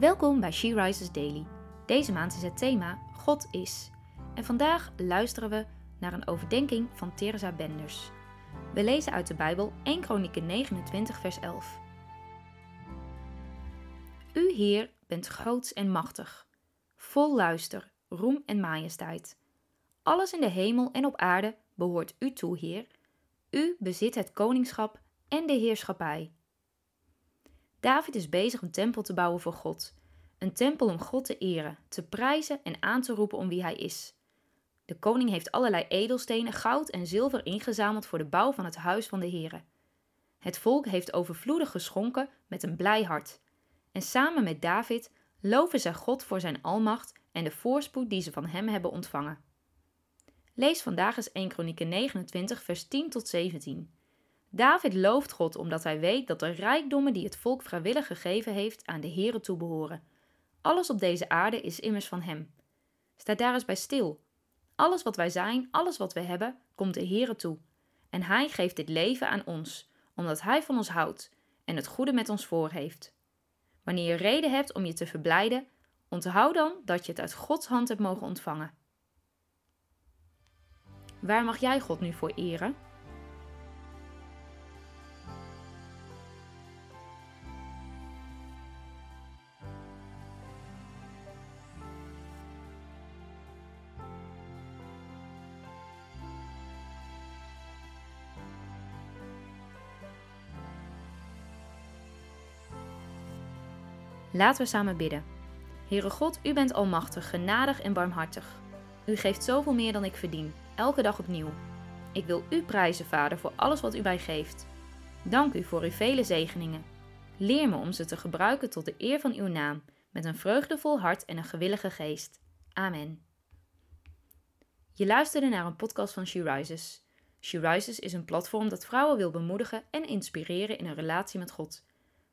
Welkom bij She Rises Daily. Deze maand is het thema God is. En vandaag luisteren we naar een overdenking van Teresa Benders. We lezen uit de Bijbel 1 Kronieken 29 vers 11. U Heer bent groots en machtig, vol luister, roem en majesteit. Alles in de hemel en op aarde behoort u toe, Heer. U bezit het koningschap en de heerschappij. David is bezig een tempel te bouwen voor God. Een tempel om God te eren, te prijzen en aan te roepen om wie hij is. De koning heeft allerlei edelstenen, goud en zilver ingezameld voor de bouw van het huis van de Here. Het volk heeft overvloedig geschonken met een blij hart. En samen met David loven zij God voor zijn almacht en de voorspoed die ze van hem hebben ontvangen. Lees vandaag eens 1 Kronieken 29 vers 10 tot 17. David looft God omdat hij weet dat de rijkdommen die het volk vrijwillig gegeven heeft aan de Here toebehoren. Alles op deze aarde is immers van hem. Sta daar eens bij stil. Alles wat wij zijn, alles wat we hebben, komt de Here toe. En hij geeft dit leven aan ons, omdat hij van ons houdt en het goede met ons voor heeft. Wanneer je reden hebt om je te verblijden, onthoud dan dat je het uit Gods hand hebt mogen ontvangen. Waar mag jij God nu voor eren? Laten we samen bidden. Heere God, u bent almachtig, genadig en barmhartig. U geeft zoveel meer dan ik verdien, elke dag opnieuw. Ik wil u prijzen, Vader, voor alles wat u mij geeft. Dank u voor uw vele zegeningen. Leer me om ze te gebruiken tot de eer van uw naam, met een vreugdevol hart en een gewillige geest. Amen. Je luisterde naar een podcast van She Rises. She Rises is een platform dat vrouwen wil bemoedigen en inspireren in een relatie met God.